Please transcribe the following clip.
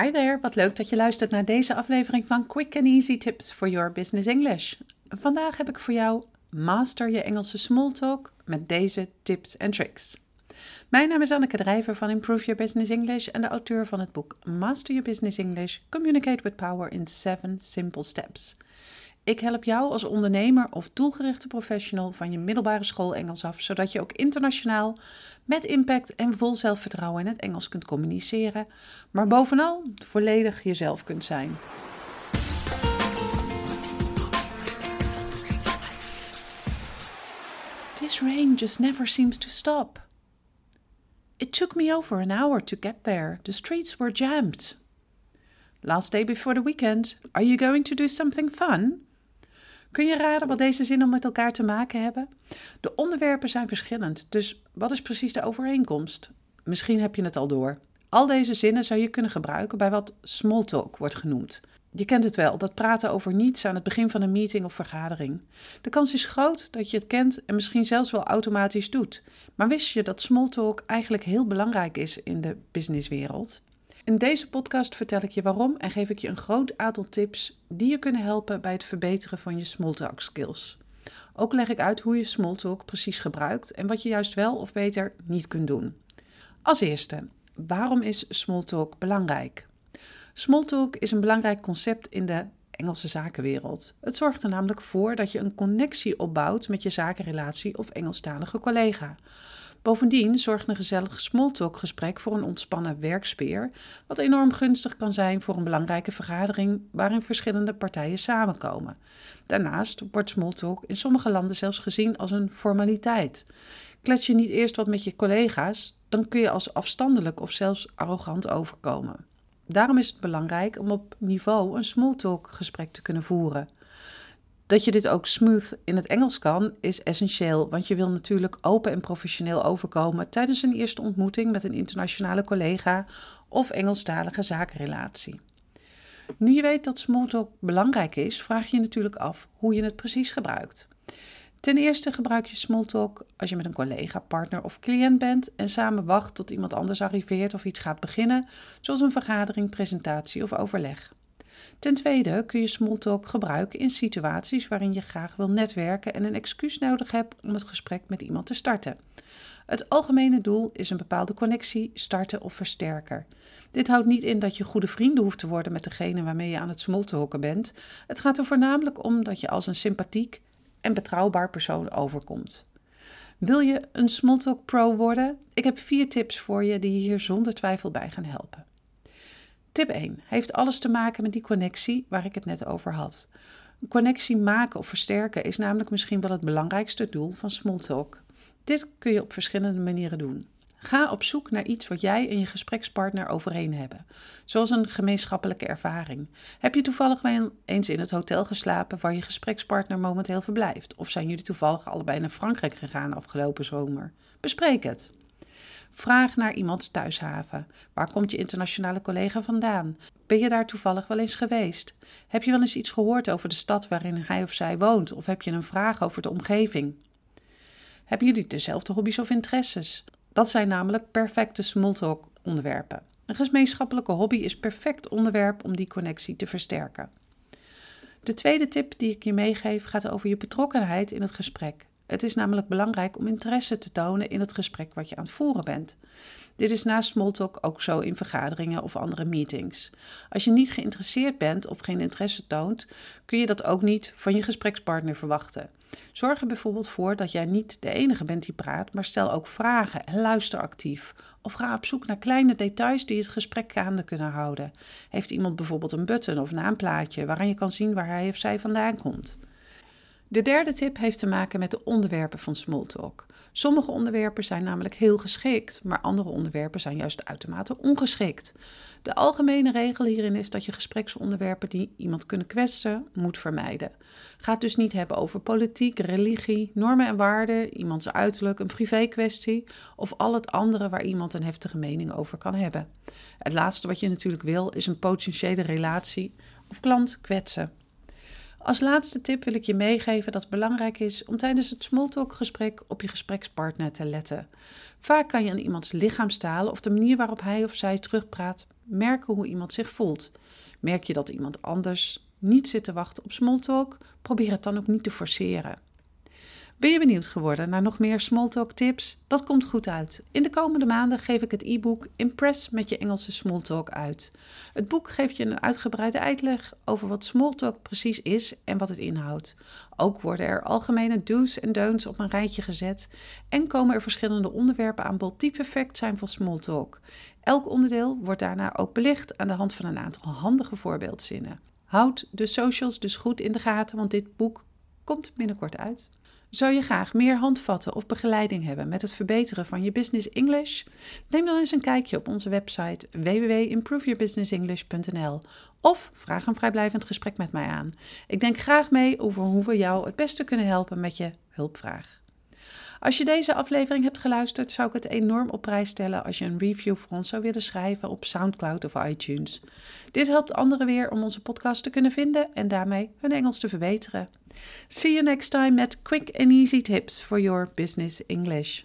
Hi there, wat leuk dat je luistert naar deze aflevering van Quick and Easy Tips for Your Business English. Vandaag heb ik voor jou Master je Engelse Smalltalk met deze tips en tricks. Mijn naam is Anneke Drijver van Improve Your Business English en de auteur van het boek Master Your Business English: Communicate with Power in 7 Simple Steps. Ik help jou als ondernemer of doelgerichte professional van je middelbare school Engels af, zodat je ook internationaal met impact en vol zelfvertrouwen in het Engels kunt communiceren, maar bovenal volledig jezelf kunt zijn. This rain just never seems to stop. It took me over an hour to get there. The streets were jammed. Last day before the weekend. Are you going to do something fun? Kun je raden wat deze zinnen met elkaar te maken hebben? De onderwerpen zijn verschillend, dus wat is precies de overeenkomst? Misschien heb je het al door. Al deze zinnen zou je kunnen gebruiken bij wat small talk wordt genoemd. Je kent het wel, dat praten over niets aan het begin van een meeting of vergadering. De kans is groot dat je het kent en misschien zelfs wel automatisch doet. Maar wist je dat small talk eigenlijk heel belangrijk is in de businesswereld? In deze podcast vertel ik je waarom en geef ik je een groot aantal tips die je kunnen helpen bij het verbeteren van je smalltalk skills. Ook leg ik uit hoe je smalltalk precies gebruikt en wat je juist wel of beter niet kunt doen. Als eerste, waarom is smalltalk belangrijk? Smalltalk is een belangrijk concept in de Engelse zakenwereld. Het zorgt er namelijk voor dat je een connectie opbouwt met je zakenrelatie of Engelstalige collega. Bovendien zorgt een gezellig smalltalk-gesprek voor een ontspannen werksfeer, wat enorm gunstig kan zijn voor een belangrijke vergadering waarin verschillende partijen samenkomen. Daarnaast wordt smalltalk in sommige landen zelfs gezien als een formaliteit. Klets je niet eerst wat met je collega's, dan kun je als afstandelijk of zelfs arrogant overkomen. Daarom is het belangrijk om op niveau een smalltalk-gesprek te kunnen voeren. Dat je dit ook smooth in het Engels kan, is essentieel, want je wil natuurlijk open en professioneel overkomen tijdens een eerste ontmoeting met een internationale collega of Engelstalige zakenrelatie. Nu je weet dat smalltalk belangrijk is, vraag je je natuurlijk af hoe je het precies gebruikt. Ten eerste gebruik je smalltalk als je met een collega, partner of cliënt bent en samen wacht tot iemand anders arriveert of iets gaat beginnen, zoals een vergadering, presentatie of overleg. Ten tweede kun je smalltalk gebruiken in situaties waarin je graag wil netwerken en een excuus nodig hebt om het gesprek met iemand te starten. Het algemene doel is een bepaalde connectie starten of versterken. Dit houdt niet in dat je goede vrienden hoeft te worden met degene waarmee je aan het smalltalken bent. Het gaat er voornamelijk om dat je als een sympathiek en betrouwbaar persoon overkomt. Wil je een Smalltalk Pro worden? Ik heb vier tips voor je die je hier zonder twijfel bij gaan helpen. Tip 1 heeft alles te maken met die connectie waar ik het net over had. Een connectie maken of versterken is namelijk misschien wel het belangrijkste doel van Smalltalk. Dit kun je op verschillende manieren doen. Ga op zoek naar iets wat jij en je gesprekspartner overeen hebben, zoals een gemeenschappelijke ervaring. Heb je toevallig eens in het hotel geslapen waar je gesprekspartner momenteel verblijft? Of zijn jullie toevallig allebei naar Frankrijk gegaan afgelopen zomer? Bespreek het. Vraag naar iemands thuishaven. Waar komt je internationale collega vandaan? Ben je daar toevallig wel eens geweest? Heb je wel eens iets gehoord over de stad waarin hij of zij woont? Of heb je een vraag over de omgeving? Hebben jullie dezelfde hobby's of interesses? Dat zijn namelijk perfecte smalltalk onderwerpen. Een gemeenschappelijke hobby is perfect onderwerp om die connectie te versterken. De tweede tip die ik je meegeef gaat over je betrokkenheid in het gesprek. Het is namelijk belangrijk om interesse te tonen in het gesprek wat je aan het voeren bent. Dit is naast Smalltalk ook zo in vergaderingen of andere meetings. Als je niet geïnteresseerd bent of geen interesse toont, kun je dat ook niet van je gesprekspartner verwachten. Zorg er bijvoorbeeld voor dat jij niet de enige bent die praat, maar stel ook vragen en luister actief. Of ga op zoek naar kleine details die het gesprek gaande kunnen houden. Heeft iemand bijvoorbeeld een button of naamplaatje waaraan je kan zien waar hij of zij vandaan komt? De derde tip heeft te maken met de onderwerpen van Smalltalk. Sommige onderwerpen zijn namelijk heel geschikt, maar andere onderwerpen zijn juist uitermate ongeschikt. De algemene regel hierin is dat je gespreksonderwerpen die iemand kunnen kwetsen, moet vermijden. Ga het dus niet hebben over politiek, religie, normen en waarden, iemands uiterlijk, een privé-kwestie of al het andere waar iemand een heftige mening over kan hebben. Het laatste wat je natuurlijk wil is een potentiële relatie of klant kwetsen. Als laatste tip wil ik je meegeven dat het belangrijk is om tijdens het smalltalk-gesprek op je gesprekspartner te letten. Vaak kan je aan iemands lichaamstaal of de manier waarop hij of zij terugpraat merken hoe iemand zich voelt. Merk je dat iemand anders niet zit te wachten op smalltalk? Probeer het dan ook niet te forceren. Ben je benieuwd geworden naar nog meer smalltalk tips? Dat komt goed uit. In de komende maanden geef ik het e-book Impress met je Engelse smalltalk uit. Het boek geeft je een uitgebreide uitleg over wat smalltalk precies is en wat het inhoudt. Ook worden er algemene do's en don'ts op een rijtje gezet en komen er verschillende onderwerpen aan bod die perfect zijn voor smalltalk. Elk onderdeel wordt daarna ook belicht aan de hand van een aantal handige voorbeeldzinnen. Houd de socials dus goed in de gaten, want dit boek komt binnenkort uit. Zou je graag meer handvatten of begeleiding hebben met het verbeteren van je business English? Neem dan eens een kijkje op onze website www.improveyourbusinessenglish.nl of vraag een vrijblijvend gesprek met mij aan. Ik denk graag mee over hoe we jou het beste kunnen helpen met je hulpvraag. Als je deze aflevering hebt geluisterd, zou ik het enorm op prijs stellen als je een review voor ons zou willen schrijven op SoundCloud of iTunes. Dit helpt anderen weer om onze podcast te kunnen vinden en daarmee hun Engels te verbeteren. See you next time at quick and easy tips for your business English.